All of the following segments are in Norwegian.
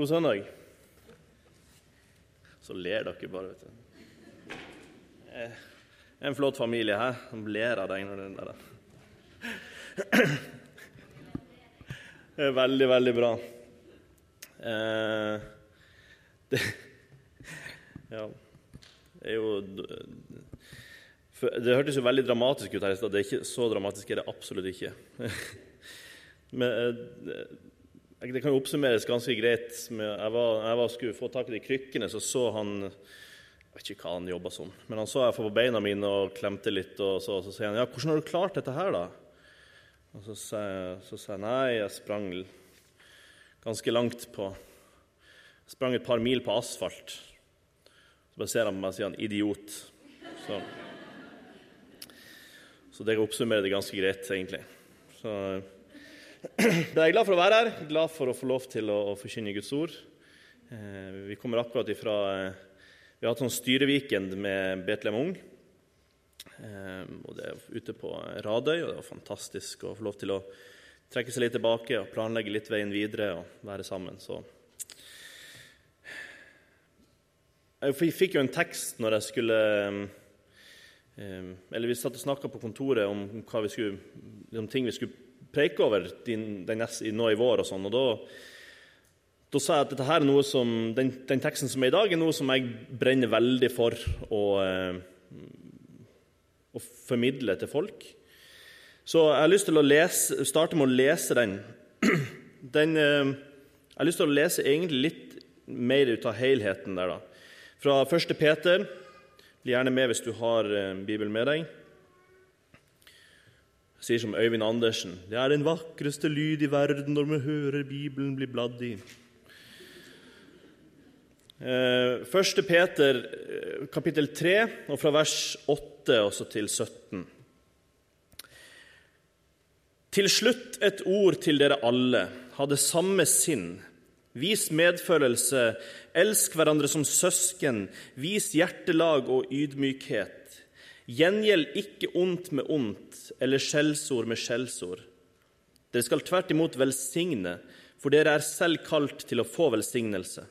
God søndag. Så ler dere bare, vet du. Eh, En flott familie her. De ler av deg når den der Det er veldig, veldig bra. Eh, det, ja Det er jo Det hørtes jo veldig dramatisk ut her i stad. Det er ikke så dramatisk er det absolutt ikke. Men eh, det kan oppsummeres ganske greit. Jeg, var, var, skulle få tak i de krykkene, så så han Jeg vet ikke hva han jobba som, men han så jeg på beina mine og klemte litt. Og så, så sier han ja, 'Hvordan har du klart dette her, da?' Og så sa jeg nei, jeg sprang ganske langt på Jeg sprang et par mil på asfalt. Så bare ser han på meg og sier han 'idiot'. Så, så det oppsummerer det ganske greit, egentlig. Så jeg er glad for å være her, glad for å få lov til å, forkynne Guds ord. Eh, vi kommer akkurat ifra eh, Vi har hatt sånn styreweekend med Betlehem Ung. Eh, og Det er ute på Radøy, og det var fantastisk å få lov til å trekke seg litt tilbake og planlegge litt veien videre og være sammen. Så Jeg fikk jo en tekst når jeg skulle Eller vi satt og snakka på kontoret om, hva vi skulle, om ting vi skulle preike over din, den neste, nå i vår. og sånn, og da, da sa jeg at dette her er noe som, den, den, teksten som er i dag, er noe som jeg brenner veldig for å, eh, å formidle til folk. Så jeg har lyst til å lese, starte med å lese den. den eh, jeg har lyst til å lese egentlig litt mer ut av helheten der. da. Fra 1. Peter. Bli gjerne med hvis du har eh, Bibelen med deg. Sier som Øyvind Andersen det er den vakreste lyd i verden når vi hører Bibelen bli bladd i. Første Peter eh, kapittel 3, og fra vers 8 også til 17. Til slutt et ord til dere alle. Ha det samme sinn. Vis medfølelse, elsk hverandre som søsken, vis hjertelag og ydmykhet. Gjengjeld ikke ondt med ondt eller skjellsord med skjellsord. Dere skal tvert imot velsigne, for dere er selv kalt til å få velsignelse.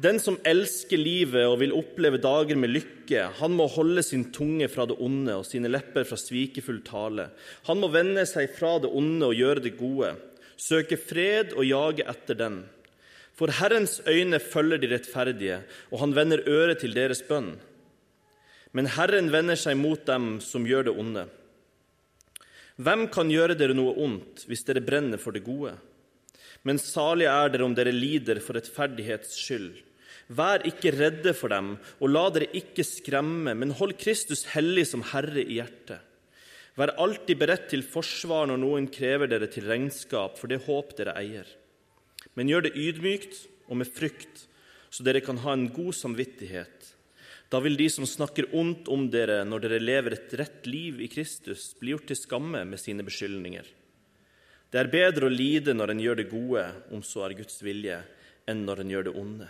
Den som elsker livet og vil oppleve dager med lykke, han må holde sin tunge fra det onde og sine lepper fra svikefull tale. Han må vende seg fra det onde og gjøre det gode, søke fred og jage etter den. For Herrens øyne følger de rettferdige, og han vender øret til deres bønn. Men Herren vender seg mot dem som gjør det onde. Hvem kan gjøre dere noe ondt hvis dere brenner for det gode? Men salige er dere om dere lider for rettferdighets skyld. Vær ikke redde for dem, og la dere ikke skremme, men hold Kristus hellig som Herre i hjertet. Vær alltid beredt til forsvar når noen krever dere til regnskap for det håp dere eier. Men gjør det ydmykt og med frykt, så dere kan ha en god samvittighet da vil de som snakker ondt om dere når dere lever et rett liv i Kristus, bli gjort til skamme med sine beskyldninger. Det er bedre å lide når en gjør det gode, om så er Guds vilje, enn når en gjør det onde.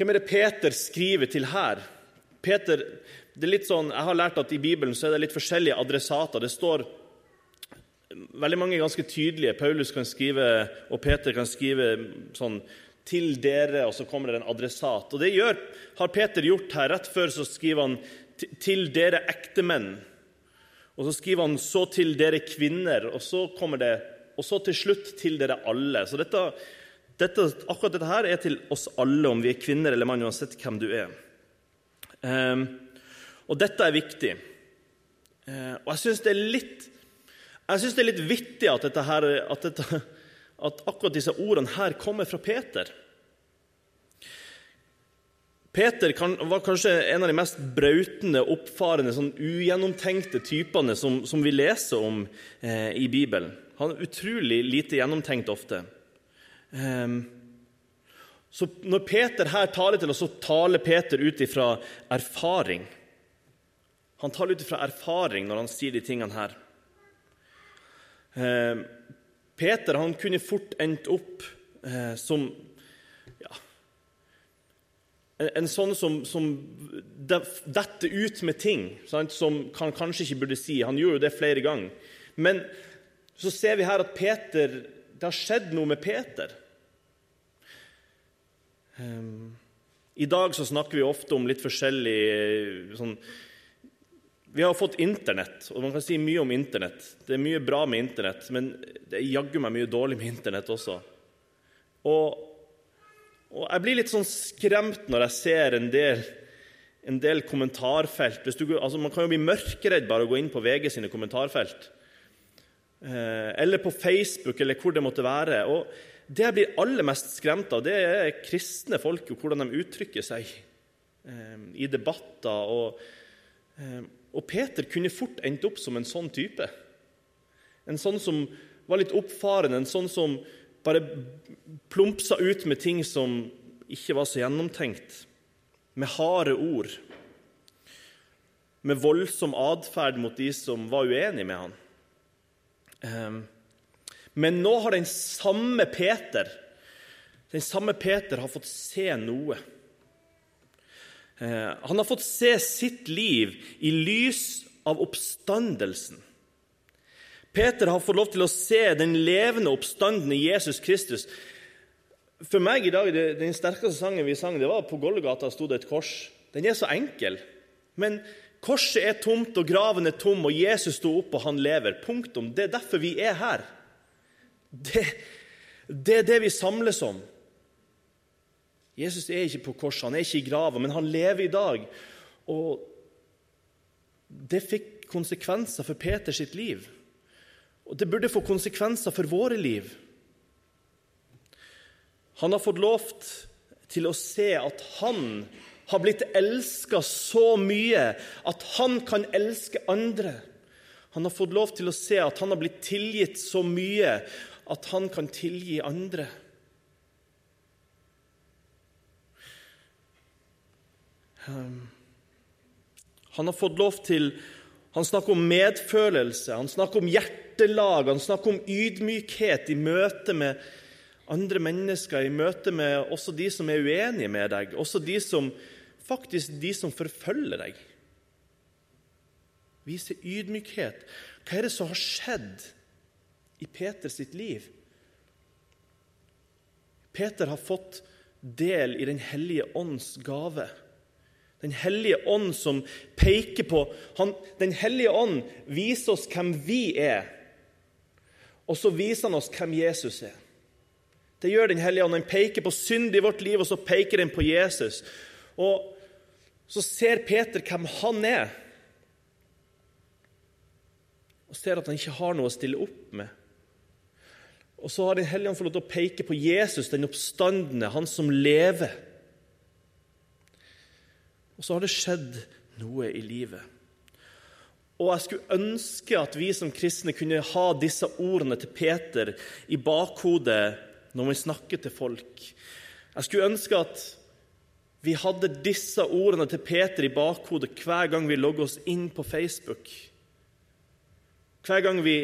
Hvem er det Peter skriver til her? Peter, det er litt sånn, Jeg har lært at i Bibelen så er det litt forskjellige adressater. Det står veldig mange ganske tydelige. Paulus kan skrive, og Peter kan skrive sånn til dere, og så kommer det en adressat. Og Det gjør, har Peter gjort her. Rett før så skriver han 'til dere ektemenn'. Og så skriver han 'så til dere kvinner', og så kommer det og så til slutt 'til dere alle'. Så dette, dette, akkurat dette her er til oss alle, om vi er kvinner eller mann, uansett hvem du er. Um, og dette er viktig. Uh, og jeg syns det er litt jeg synes det er litt vittig at, dette her, at, dette, at akkurat disse ordene her kommer fra Peter. Peter kan, var kanskje en av de mest brautende, oppfarende, sånn ugjennomtenkte typene som, som vi leser om eh, i Bibelen. Han er utrolig lite gjennomtenkt ofte. Um, så Når Peter her taler til oss, så taler Peter ut ifra erfaring. Han taler ut ifra erfaring når han sier de tingene her. Um, Peter han kunne fort endt opp eh, som ja, en sånn som, som detter ut med ting sant, som han kanskje ikke burde si. Han gjorde jo det flere ganger. Men så ser vi her at Peter det har skjedd noe med Peter. Um, I dag så snakker vi ofte om litt forskjellig eh, sånn, Vi har fått Internett, og man kan si mye om Internett. Det er mye bra med Internett, men det er jaggu meg mye dårlig med Internett også. Og, og, jeg blir litt sånn skremt når jeg ser en del, en del kommentarfelt. Du, altså man kan jo bli mørkeredd bare å gå inn på VG sine kommentarfelt. Eh, eller på Facebook, eller hvor det måtte være. Og det jeg blir aller mest skremt av, det er kristne folk og hvordan de uttrykker seg eh, i debatter. Og, eh, og, Peter kunne fort endt opp som en sånn type. En sånn som var litt oppfarende, en sånn som bare plumpsa ut med ting som ikke var så gjennomtenkt. Med harde ord. Med voldsom atferd mot de som var uenige med han. Eh, men nå har den samme Peter den samme Peter har fått se noe. Eh, han har fått se sitt liv i lys av oppstandelsen. Peter har fått lov til å se den levende oppstanden i Jesus Kristus. For meg i dag, Den sterkeste sangen vi sang, det var 'På Golgata sto det et kors'. Den er så enkel. Men korset er tomt, og graven er tom, og Jesus sto opp, og han lever. Punktum. Det er derfor vi er her. Det, det er det vi samles om. Jesus er ikke på korset, han er ikke i grava, men han lever i dag. Og det fikk konsekvenser for Peter sitt liv. Og det burde få konsekvenser for våre liv. Han har fått lov til å se at han har blitt elska så mye at han kan elske andre. Han har fått lov til å se at han har blitt tilgitt så mye at han kan tilgi andre. Han har fått lov til Han snakker om medfølelse, han snakker om hjertelag, han snakker om ydmykhet i møte med andre mennesker, i møte med også de som er uenige med deg, også de som, faktisk de som forfølger deg. Vise ydmykhet. Hva er det som har skjedd? i Peters sitt liv. Peter har fått del i Den hellige ånds gave. Den hellige ånd som peker på han, Den hellige ånd viser oss hvem vi er, og så viser han oss hvem Jesus er. Det gjør Den hellige ånd. Den peker på synd i vårt liv, og så peker den på Jesus. Og så ser Peter hvem han er, og ser at han ikke har noe å stille opp med. Og så har Den hellige ånd fått lov til å peke på Jesus, den oppstandende, han som lever. Og så har det skjedd noe i livet. Og jeg skulle ønske at vi som kristne kunne ha disse ordene til Peter i bakhodet når vi snakker til folk. Jeg skulle ønske at vi hadde disse ordene til Peter i bakhodet hver gang vi logger oss inn på Facebook. Hver gang vi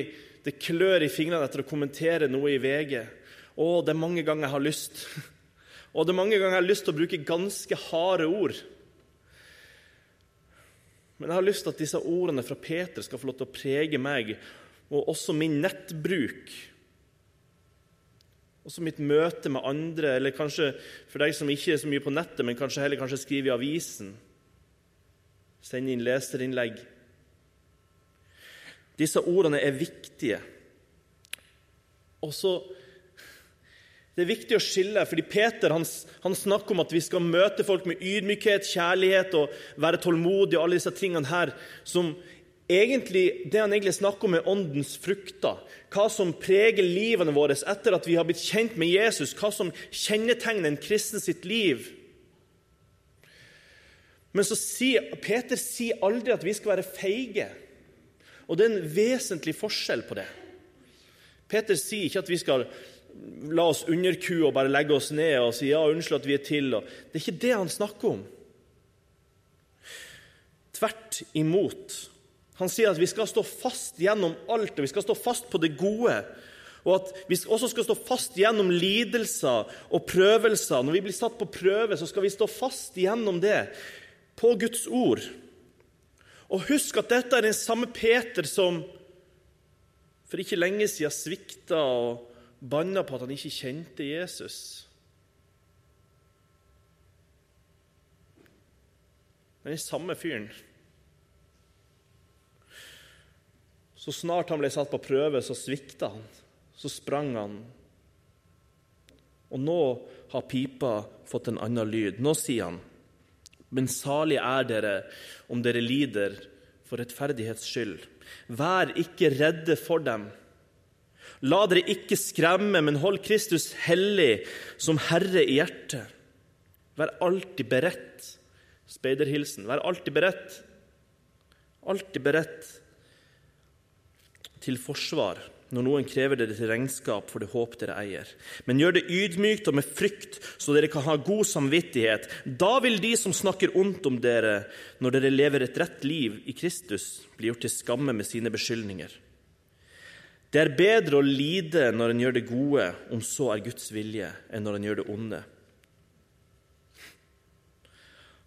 det klør i fingrene etter å kommentere noe i VG. Å, det er mange ganger jeg har lyst. Og det er mange ganger jeg har lyst til å bruke ganske harde ord. Men jeg har lyst til at disse ordene fra Peter skal få lov til å prege meg, og også min nettbruk. Også mitt møte med andre, eller kanskje for deg som ikke er så mye på nettet, men kanskje heller kanskje skriver i avisen. Send inn leserinnlegg. Disse ordene er viktige. Og så Det er viktig å skille, fordi Peter han, han, snakker om at vi skal møte folk med ydmykhet, kjærlighet og være tålmodige og alle disse tingene her. som egentlig, Det han egentlig snakker om, er åndens frukter. Hva som preger livene våre etter at vi har blitt kjent med Jesus. Hva som kjennetegner en kristen sitt liv. Men så sier, Peter sier aldri at vi skal være feige. Og det er en vesentlig forskjell på det. Peter sier ikke at vi skal la oss underkue og bare legge oss ned og si ja, unnskyld at vi er til. Det er ikke det han snakker om. Tvert imot. Han sier at vi skal stå fast gjennom alt, og vi skal stå fast på det gode. Og at vi også skal stå fast gjennom lidelser og prøvelser. Når vi blir satt på prøve, så skal vi stå fast gjennom det på Guds ord. Og husk at dette er den samme Peter som for ikke lenge siden svikta og banna på at han ikke kjente Jesus. Den samme fyren. Så snart han ble satt på prøve, så svikta han. Så sprang han. Og nå har pipa fått en annen lyd. Nå sier han, men salige er dere om dere lider for rettferdighets skyld. Vær ikke redde for dem. La dere ikke skremme, men hold Kristus hellig som Herre i hjertet. Vær alltid beredt. Speiderhilsen. Vær alltid beredt. Alltid beredt til forsvar når noen krever dere til regnskap for det håp dere eier. Men gjør det ydmykt og med frykt, så dere kan ha god samvittighet. Da vil de som snakker ondt om dere når dere lever et rett liv i Kristus, bli gjort til skamme med sine beskyldninger. Det er bedre å lide når en gjør det gode, om så er Guds vilje, enn når en gjør det onde.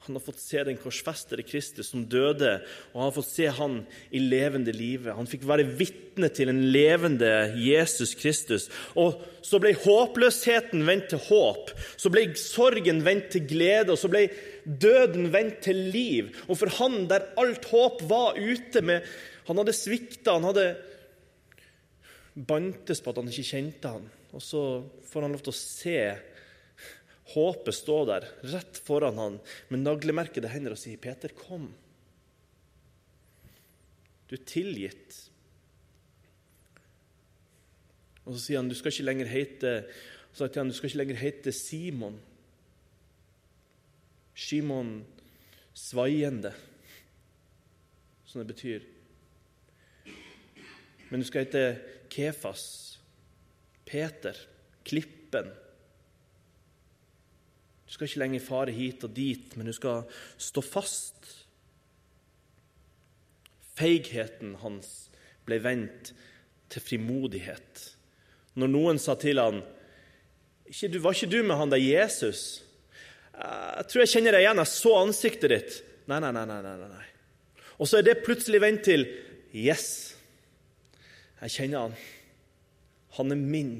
Han har fått se den korsfestede Kristus som døde, og han har fått se han i levende live. Han fikk være vitne til en levende Jesus Kristus. Og så ble håpløsheten vendt til håp. Så ble sorgen vendt til glede, og så ble døden vendt til liv. Og for han der alt håp var ute med Han hadde svikta, han hadde bantes på at han ikke kjente han. Og så får han lov til å se Håpet stå der, rett foran han, med naglemerkede hender og sier, 'Peter, kom. Du er tilgitt.' Og så sier han, 'Du skal ikke lenger hete så sier han, du skal ikke lenger hete Simon.' Simon svaiende, som det betyr. Men du skal hete Kefas, Peter, Klippen. Du skal ikke lenger fare hit og dit, men du skal stå fast. Feigheten hans ble vendt til frimodighet. Når noen sa til han, Var ikke du med han der Jesus? Jeg tror jeg kjenner deg igjen. Jeg så ansiktet ditt. Nei, nei, nei. nei, nei, nei. Og så er det plutselig vendt til Yes, jeg kjenner han. Han er min.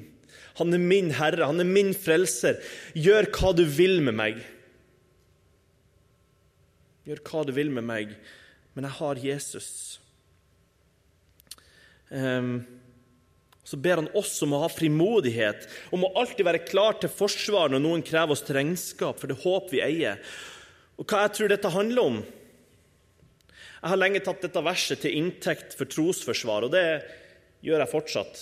Han er min herre, han er min frelser. Gjør hva du vil med meg. Gjør hva du vil med meg, men jeg har Jesus. Um, så ber han oss om å ha frimodighet, om å alltid være klar til forsvar når noen krever oss til regnskap for det håp vi eier. Og hva jeg tror dette handler om? Jeg har lenge tatt dette verset til inntekt for trosforsvar, og det gjør jeg fortsatt.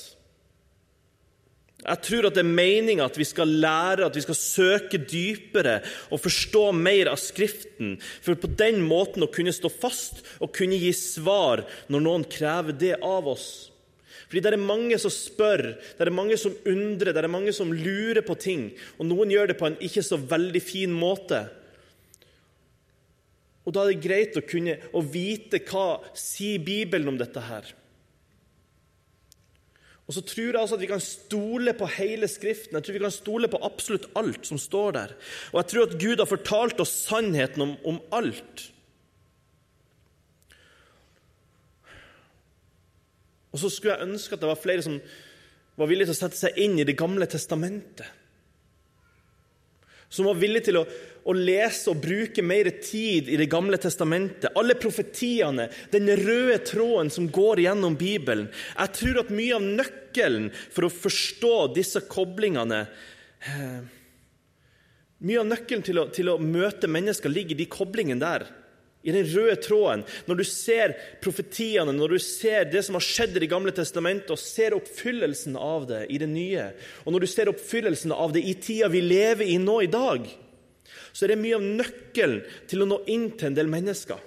Jeg tror at det er meninga at vi skal lære, at vi skal søke dypere og forstå mer av Skriften, for på den måten å kunne stå fast og kunne gi svar når noen krever det av oss. Fordi det er mange som spør, det er mange som undrer, det er mange som lurer på ting. Og noen gjør det på en ikke så veldig fin måte. Og Da er det greit å kunne å vite hva sier Bibelen om dette her. Og så tror jeg altså at vi kan stole på hele Skriften. Jeg tror vi kan stole på absolutt alt som står der. Og jeg tror at Gud har fortalt oss sannheten om, om alt. Og så skulle jeg ønske at det var flere som var villige til å sette seg inn i Det gamle testamentet. Som var villig til å å lese og bruke mer tid i Det gamle testamentet. Alle profetiene, den røde tråden som går gjennom Bibelen. Jeg tror at mye av nøkkelen for å forstå disse koblingene eh, Mye av nøkkelen til å, til å møte mennesker ligger i de koblingene der. I den røde tråden. Når du ser profetiene, når du ser det som har skjedd i Det gamle testamentet, og ser oppfyllelsen av det i det nye, og når du ser oppfyllelsen av det i tida vi lever i nå i dag så er det mye av nøkkelen til å nå inn til en del mennesker.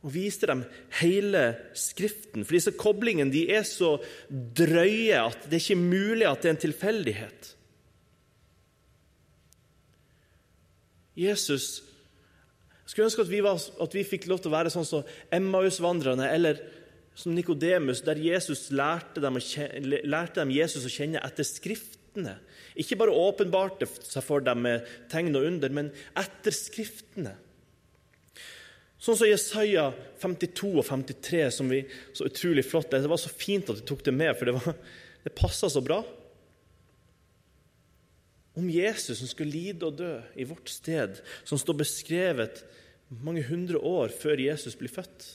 Og vise dem hele Skriften. For disse koblingene de er så drøye at det er ikke mulig at det er en tilfeldighet. Jesus skulle ønske at vi, var, at vi fikk lov til å være sånn som Emmaus-vandrerne eller som Nikodemus, der Jesus lærte dem, kjenne, lærte dem Jesus å kjenne etter Skriftene. Ikke bare åpenbarte seg for dem med tegn og under, men etter Skriftene. Sånn som Jesaja 52 og 53, som vi så utrolig flott Det var så fint at du tok det med, for det var, det passa så bra. Om Jesus som skulle lide og dø i vårt sted, som står beskrevet mange hundre år før Jesus blir født.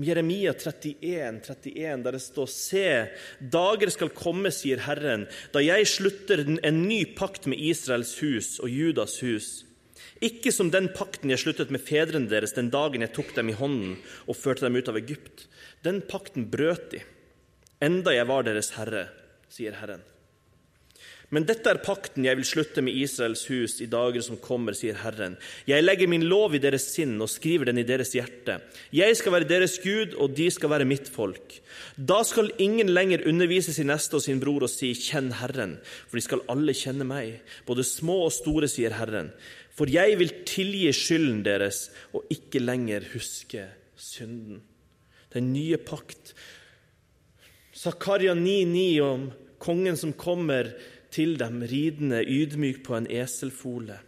Jeremia 31, 31, der det står Se, dager skal komme, sier Herren, da jeg slutter en ny pakt med Israels hus og Judas hus. Ikke som den pakten jeg sluttet med fedrene deres den dagen jeg tok dem i hånden og førte dem ut av Egypt. Den pakten brøt de, enda jeg var deres herre, sier Herren. Men dette er pakten jeg vil slutte med Israels hus i dager som kommer, sier Herren. Jeg legger min lov i deres sinn og skriver den i deres hjerte. Jeg skal være deres Gud, og de skal være mitt folk. Da skal ingen lenger undervise sin neste og sin bror og si, Kjenn Herren, for de skal alle kjenne meg, både små og store, sier Herren. For jeg vil tilgi skylden deres og ikke lenger huske synden. Den nye pakt. Zakaria 9,9 om kongen som kommer til dem ridende ydmyk på en eselfole.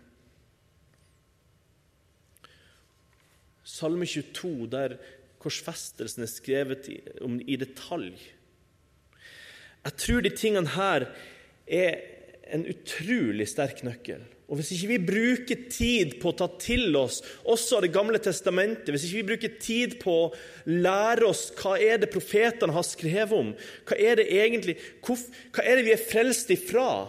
Salme 22, der korsfestelsen er skrevet om i detalj. Jeg tror de tingene her er en utrolig sterk nøkkel. Og Hvis ikke vi bruker tid på å ta til oss også av Det gamle testamentet, hvis ikke vi bruker tid på å lære oss hva er det profetene har skrevet om, hva er det egentlig, hva er det vi er frelst ifra,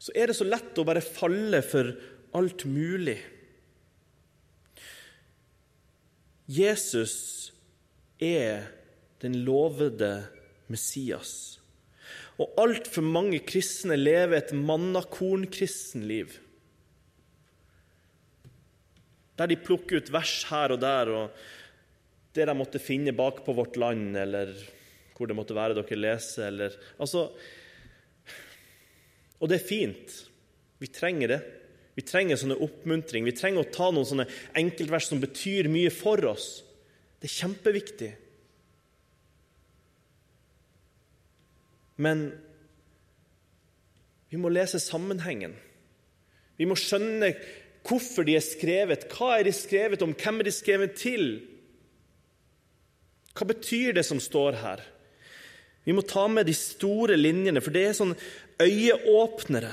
så er det så lett å bare falle for alt mulig. Jesus er den lovede Messias. Og altfor mange kristne lever et mannakorn-kristenliv. Der de plukker ut vers her og der, og det de måtte finne bak på Vårt Land, eller hvor det måtte være dere leser, eller Altså Og det er fint. Vi trenger det. Vi trenger sånne oppmuntring. Vi trenger å ta noen sånne enkeltvers som betyr mye for oss. Det er kjempeviktig. Men vi må lese sammenhengen. Vi må skjønne hvorfor de er skrevet. Hva er de skrevet om? Hvem er de skrevet til? Hva betyr det som står her? Vi må ta med de store linjene, for det er sånn øyeåpnere.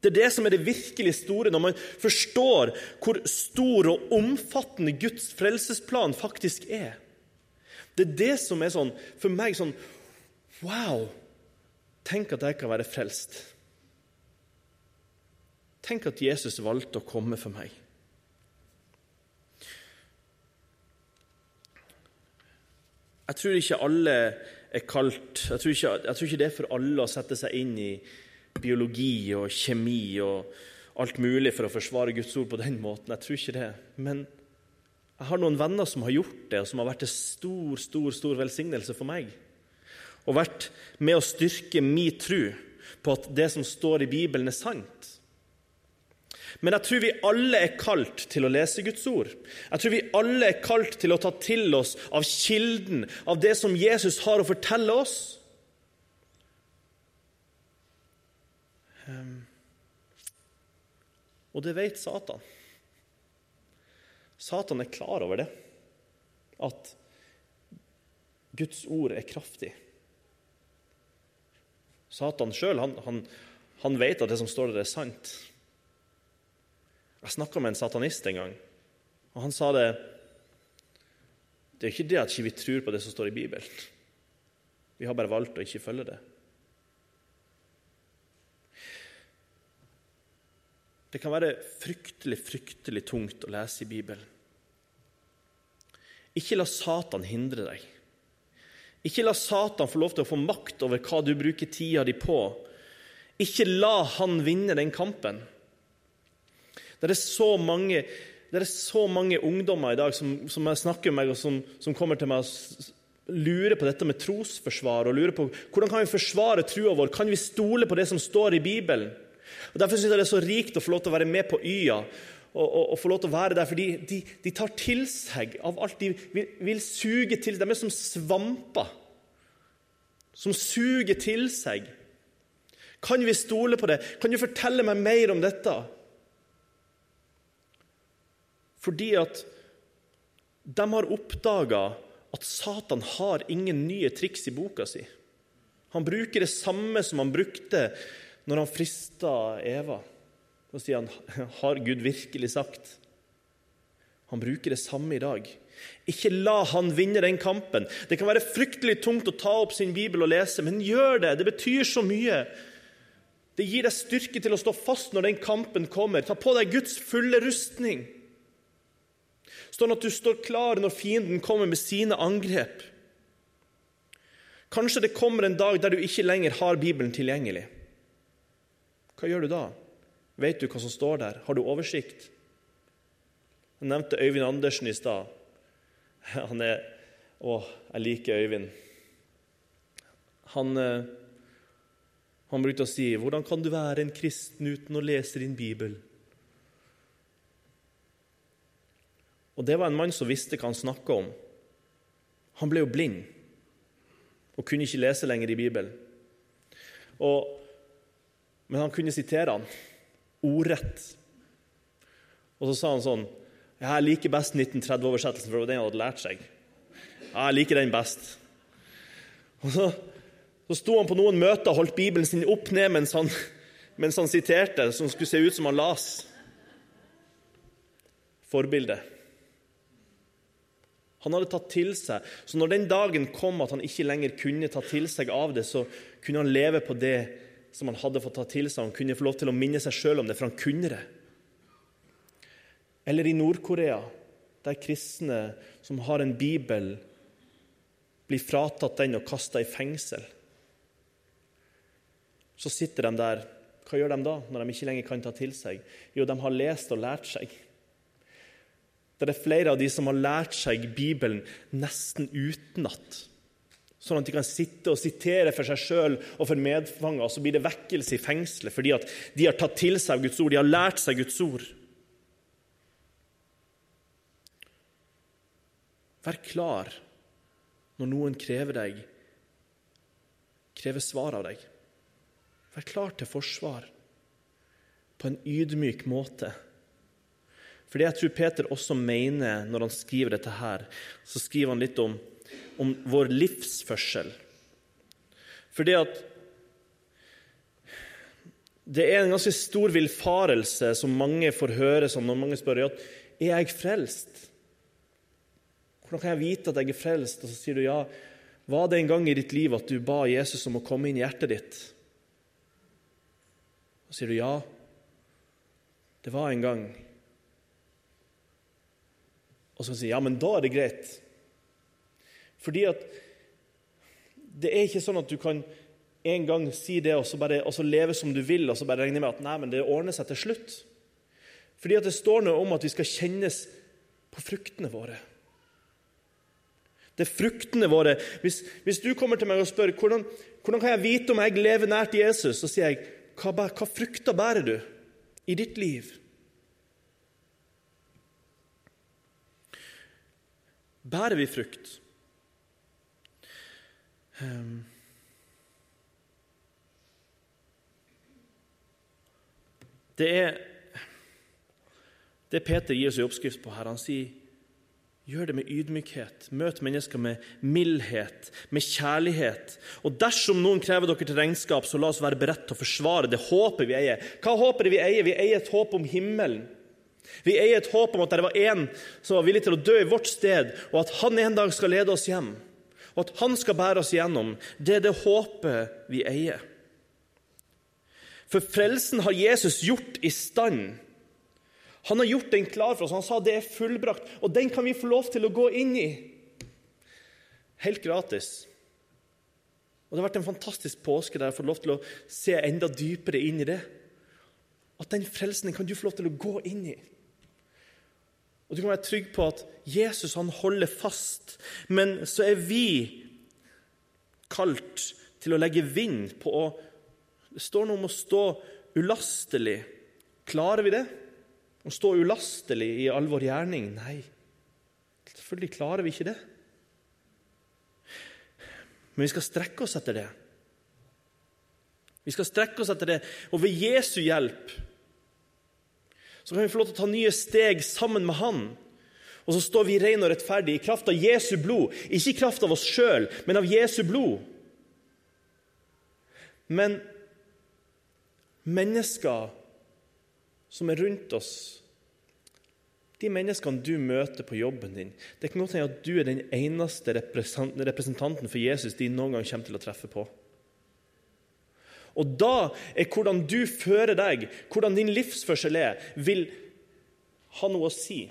Det er det som er det virkelig store, når man forstår hvor stor og omfattende Guds frelsesplan faktisk er. Det er det som er sånn, for meg sånn Wow! Tenk at jeg kan være frelst. Tenk at Jesus valgte å komme for meg. Jeg tror ikke alle er kalt jeg tror, ikke, jeg tror ikke det er for alle å sette seg inn i biologi og kjemi og alt mulig for å forsvare Guds ord på den måten. Jeg tror ikke det. Men jeg har noen venner som har gjort det, og som har vært til stor, stor, stor velsignelse for meg og vært med å styrke min tro på at det som står i Bibelen, er sant. Men jeg tror vi alle er kalt til å lese Guds ord. Jeg tror vi alle er kalt til å ta til oss av kilden, av det som Jesus har å fortelle oss. Ehm, og det vet Satan. Satan er klar over det, at Guds ord er kraftig. Satan sjøl han, han, han, vet at det som står der, er sant. Jeg snakka med en satanist en gang, og han sa det Det er ikke det at vi ikke tror på det som står i Bibelen. Vi har bare valgt å ikke følge det. Det kan være fryktelig, fryktelig tungt å lese i Bibelen. Ikke la Satan hindre deg. Ikke la Satan få lov til å få makt over hva du bruker tida di på. Ikke la han vinne den kampen. Det er så mange, er så mange ungdommer i dag som, som snakker med meg, og som, som, kommer til meg og lurer på dette med trosforsvar og lurer på hvordan kan vi forsvare trua vår. Kan vi stole på det som står i Bibelen? Og Derfor syns jeg det er så rikt å få lov til å være med på Y-a og, og, få lov til å være der. For de, de, de tar til seg av alt. De vil, vil suge til. De er som svamper som suger til seg. Kan vi stole på det? Kan du fortelle meg mer om dette? Fordi at de har oppdaga at Satan har ingen nye triks i boka si. Han bruker det samme som han brukte når han frista Eva. Så sier han, 'Har Gud virkelig sagt?' Han bruker det samme i dag. Ikke la han vinne den kampen. Det kan være fryktelig tungt å ta opp sin bibel og lese, men gjør det. Det betyr så mye. Det gir deg styrke til å stå fast når den kampen kommer. Ta på deg Guds fulle rustning, sånn at du står klar når fienden kommer med sine angrep. Kanskje det kommer en dag der du ikke lenger har Bibelen tilgjengelig. Hva gjør du da? Vet du hva som står der? Har du oversikt? Jeg nevnte Øyvind Andersen i stad. Han er Å, jeg liker Øyvind. Han, eh, han brukte å si 'Hvordan kan du være en kristen uten å lese din Bibel?' Og Det var en mann som visste hva han snakka om. Han ble jo blind og kunne ikke lese lenger i Bibelen. Og, men han kunne sitere han ordrett. Og så sa han sånn Jeg liker best 1930-oversettelsen, for det var den han hadde lært seg. Jeg liker den best. Og så, så sto han på noen møter og holdt Bibelen sin opp ned mens han, mens han siterte, som skulle se ut som han las. Forbilde. Han hadde tatt til seg. Så når den dagen kom at han ikke lenger kunne ta til seg av det, så kunne han leve på det som han hadde fått ta til seg. Han kunne få lov til å minne seg sjøl om det, for han kunne det. Eller i Nord-Korea, der kristne som har en bibel, blir fratatt den og kasta i fengsel. Så sitter de der. Hva gjør de da, når de ikke lenger kan ta til seg? Jo, de har lest og lært seg. Det er flere av de som har lært seg Bibelen nesten utenat sånn at de kan sitte og sitere for seg sjøl og for medfanger, og så blir det vekkelse i fengselet fordi at de har tatt til seg Guds ord, de har lært seg Guds ord. Vær klar når noen krever deg, krever svar av deg. Vær klar til forsvar på en ydmyk måte. For det jeg tror Peter også mener når han skriver dette her, så skriver han litt om om vår livsførsel. Fordi at det er en ganske stor villfarelse som mange får høre som når mange spør er jeg frelst. Hvordan kan jeg vite at jeg er frelst? Og så sier du ja. Var det en gang i ditt liv at du ba Jesus om å komme inn i hjertet ditt? Og så sier du ja. Det var en gang. Og så sier du ja, men da er det greit. Fordi at det er ikke sånn at du kan en gang si det og så, bare, og så leve som du vil og så bare regne med at nei, men det ordner seg til slutt. Fordi at det står noe om at vi skal kjennes på fruktene våre. Det er fruktene våre. Hvis, hvis du kommer til meg og spør hvordan, hvordan kan jeg vite om jeg lever nært Jesus, så sier jeg hva, hva frukter bærer du i ditt liv? Bærer vi frukt? Um, det er det Peter gir oss i oppskrift på her. Han sier gjør det med ydmykhet. Møt mennesker med mildhet, med kjærlighet. Og dersom noen krever dere til regnskap, så la oss være beredt til å forsvare det håpet vi eier. Hva håper vi eier? Vi eier et håp om himmelen. Vi eier et håp om at det var en som var villig til å dø i vårt sted, og at han en dag skal lede oss hjem og at han skal bære oss gjennom, det er det håpet vi eier. For frelsen har Jesus gjort i stand. Han har gjort den klar for oss. Han sa det er fullbrakt, og den kan vi få lov til å gå inn i. Helt gratis. Og Det har vært en fantastisk påske der jeg har fått lov til å se enda dypere inn i det. At den frelsen kan du få lov til å gå inn i. Og du kan være trygg på at Jesus han holder fast. Men så er vi kalt til å legge vind på å Det står noe om å stå ulastelig. Klarer vi det? Å stå ulastelig i all vår gjerning? Nei, selvfølgelig klarer vi ikke det. Men vi skal strekke oss etter det. Vi skal strekke oss etter det, og ved Jesu hjelp så kan vi få lov til å ta nye steg sammen med Han. Og så står vi rene og rettferdige i kraft av Jesu blod. Ikke i kraft av oss sjøl, men av Jesu blod. Men mennesker som er rundt oss, de menneskene du møter på jobben din Det kan godt hende at du er den eneste representanten for Jesus de noen gang kommer til å treffe på. Og da er hvordan du fører deg, hvordan din livsførsel er, vil ha noe å si.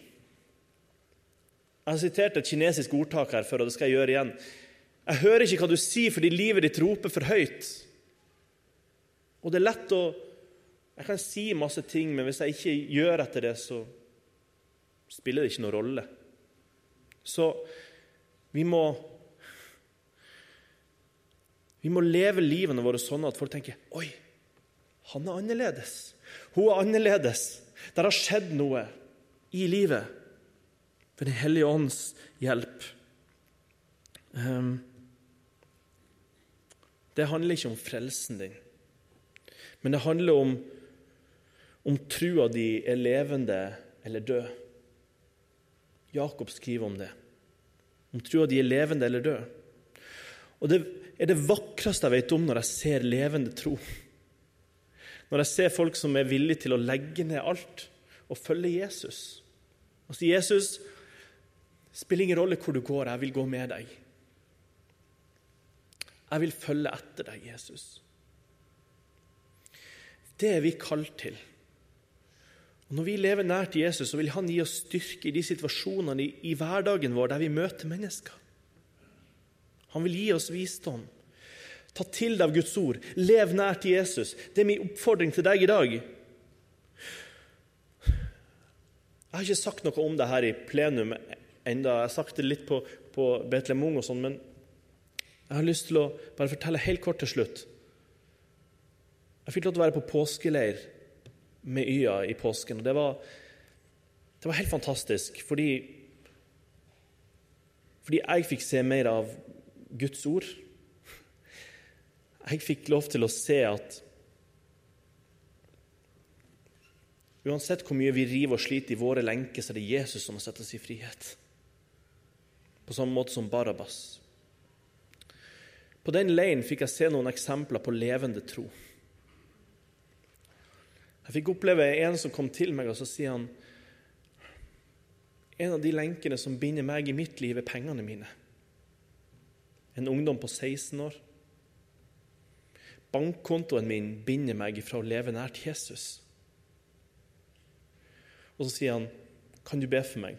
Jeg har sitert et kinesisk ordtak her før, og det skal jeg gjøre igjen. Jeg hører ikke hva du sier fordi livet ditt roper for høyt. Og det er lett å Jeg kan si masse ting, men hvis jeg ikke gjør etter det, så spiller det ikke noen rolle. Så vi må Vi må leve livene våre sånn at folk tenker Oi, han er annerledes. Hun er annerledes. Det har skjedd noe i livet ved Den hellige ånds hjelp. Um, det handler ikke om frelsen din, men det handler om om trua di er levende eller død. Jakob skriver om det. Om trua di er levende eller død. Og Det er det vakreste jeg vet om når jeg ser levende tro. Når jeg ser folk som er villige til å legge ned alt og følge Jesus. Altså, Jesus spiller ingen rolle hvor du går, jeg vil gå med deg. Jeg vil følge etter deg, Jesus. Det er vi kalt til. Og Når vi lever nært Jesus, så vil Han gi oss styrke i de situasjonene i, i hverdagen vår der vi møter mennesker. Han vil gi oss visdom. Ta til deg av Guds ord. Lev nært Jesus. Det er min oppfordring til deg i dag. Jeg har ikke sagt noe om det her i plenum enda. Jeg har sagt det litt på, på Betlehem Ung, og sånn, men jeg har lyst til å bare fortelle helt kort til slutt. Jeg fikk lov til å være på påskeleir med Y-a i påsken. og det var, det var helt fantastisk, fordi, fordi jeg fikk se mer av Guds ord. Jeg fikk lov til å se at Uansett hvor mye vi river og sliter i våre lenker, så er det Jesus som må settes i frihet. På samme måte som Barabas. På den leiren fikk jeg se noen eksempler på levende tro. Jeg fikk oppleve en som kom til meg, og så sier han En av de lenkene som binder meg i mitt liv, er pengene mine. En ungdom på 16 år. Bankkontoen min binder meg fra å leve nært Jesus. Og så sier han, 'Kan du be for meg?'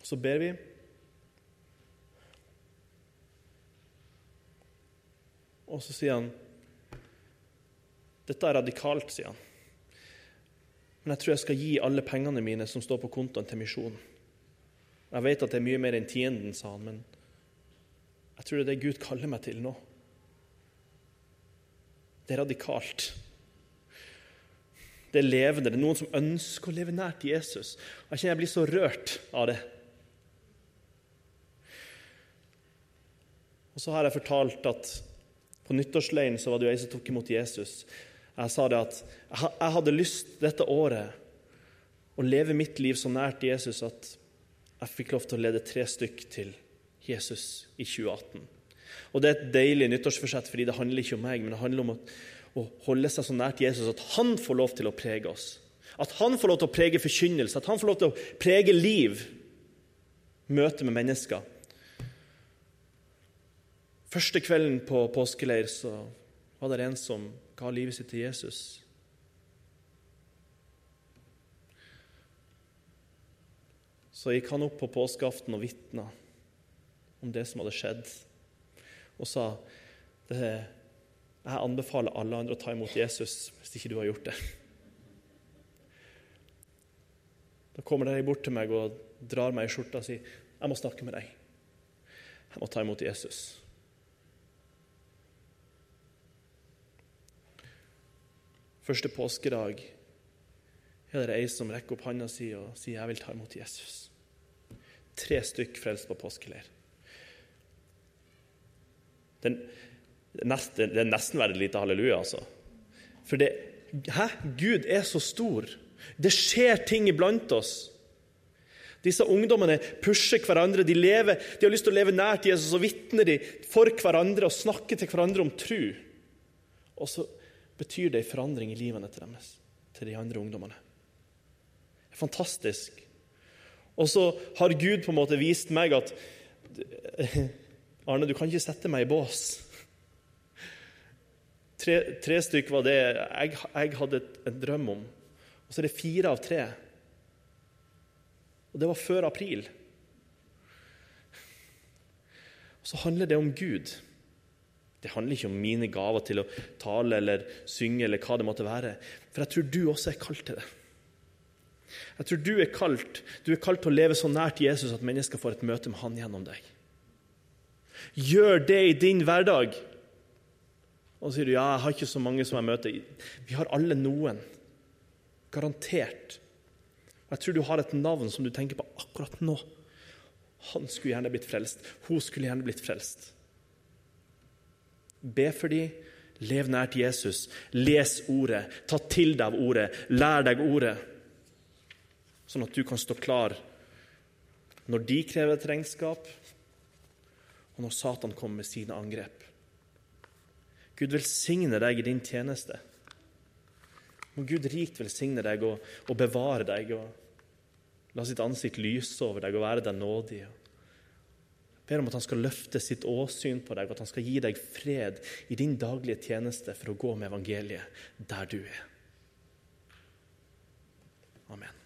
Og så ber vi. Og så sier han, 'Dette er radikalt', sier han. Men jeg tror jeg skal gi alle pengene mine som står på kontoen, til misjonen. Jeg vet at det er mye mer enn tienden, sa han, men jeg tror det er det Gud kaller meg til nå. Det er radikalt. Det er levende. Det er noen som ønsker å leve nært Jesus. Jeg kjenner jeg blir så rørt av det. Og så har jeg fortalt at på nyttårsleiren så var det jo ei som tok imot Jesus. Jeg sa det at jeg hadde lyst dette året å leve mitt liv så nært Jesus at jeg fikk lov til å lede tre stykk til Jesus i 2018. Og Det er et deilig nyttårsforsett, fordi det handler ikke om meg, men det handler om at å holde seg så nært Jesus at han får lov til å prege oss. At han får lov til å prege forkynnelse, at han får lov til å prege liv, møte med mennesker. Første kvelden på påskeleir så var det en som ga livet sitt til Jesus. Så gikk han opp på påskeaften og vitna om det som hadde skjedd, og sa jeg anbefaler alle andre å ta imot Jesus hvis ikke du har gjort det. Da kommer de bort til meg og drar meg i skjorta og sier jeg må snakke med deg. Jeg må ta imot Jesus. Første påskedag er det ei som rekker opp handa si og sier jeg vil ta imot Jesus. Tre stykk frelst på påskeleir. Den, det er nesten verdt lite halleluja, altså. For det Hæ? Gud er så stor. Det skjer ting iblant oss. Disse ungdommene pusher hverandre. De, lever, de har lyst til å leve nært Jesus, og vitner de for hverandre og snakker til hverandre om tru. Og så betyr det en forandring i livene til deres, til de andre ungdommene. Det er fantastisk. Og så har Gud på en måte vist meg at Arne, du kan ikke sette meg i bås. Tre, tre stykk var det jeg, jeg hadde en drøm om. Og så er det fire av tre. Og det var før april. Og så handler det om Gud. Det handler ikke om mine gaver til å tale eller synge eller hva det måtte være. For jeg tror du også er kalt til det. Jeg tror du er kalt Du er kalt til å leve så nært Jesus at mennesker får et møte med Han gjennom deg. Gjør det i din hverdag. Og så sier du ja, jeg har ikke så mange som jeg møter. Vi har alle noen. Garantert. Jeg tror du har et navn som du tenker på akkurat nå. Han skulle gjerne blitt frelst. Hun skulle gjerne blitt frelst. Be for dem. Lev nært Jesus. Les ordet. Ta til deg av ordet. Lær deg ordet. Sånn at du kan stå klar når de krever et regnskap, og når Satan kommer med sine angrep. Gud velsigne deg i din tjeneste. Må Gud rikt velsigne deg og, og bevare deg. og La sitt ansikt lyse over deg og være deg nådig. Jeg ber om at han skal løfte sitt åsyn på deg, og at han skal gi deg fred i din daglige tjeneste for å gå med evangeliet der du er. Amen.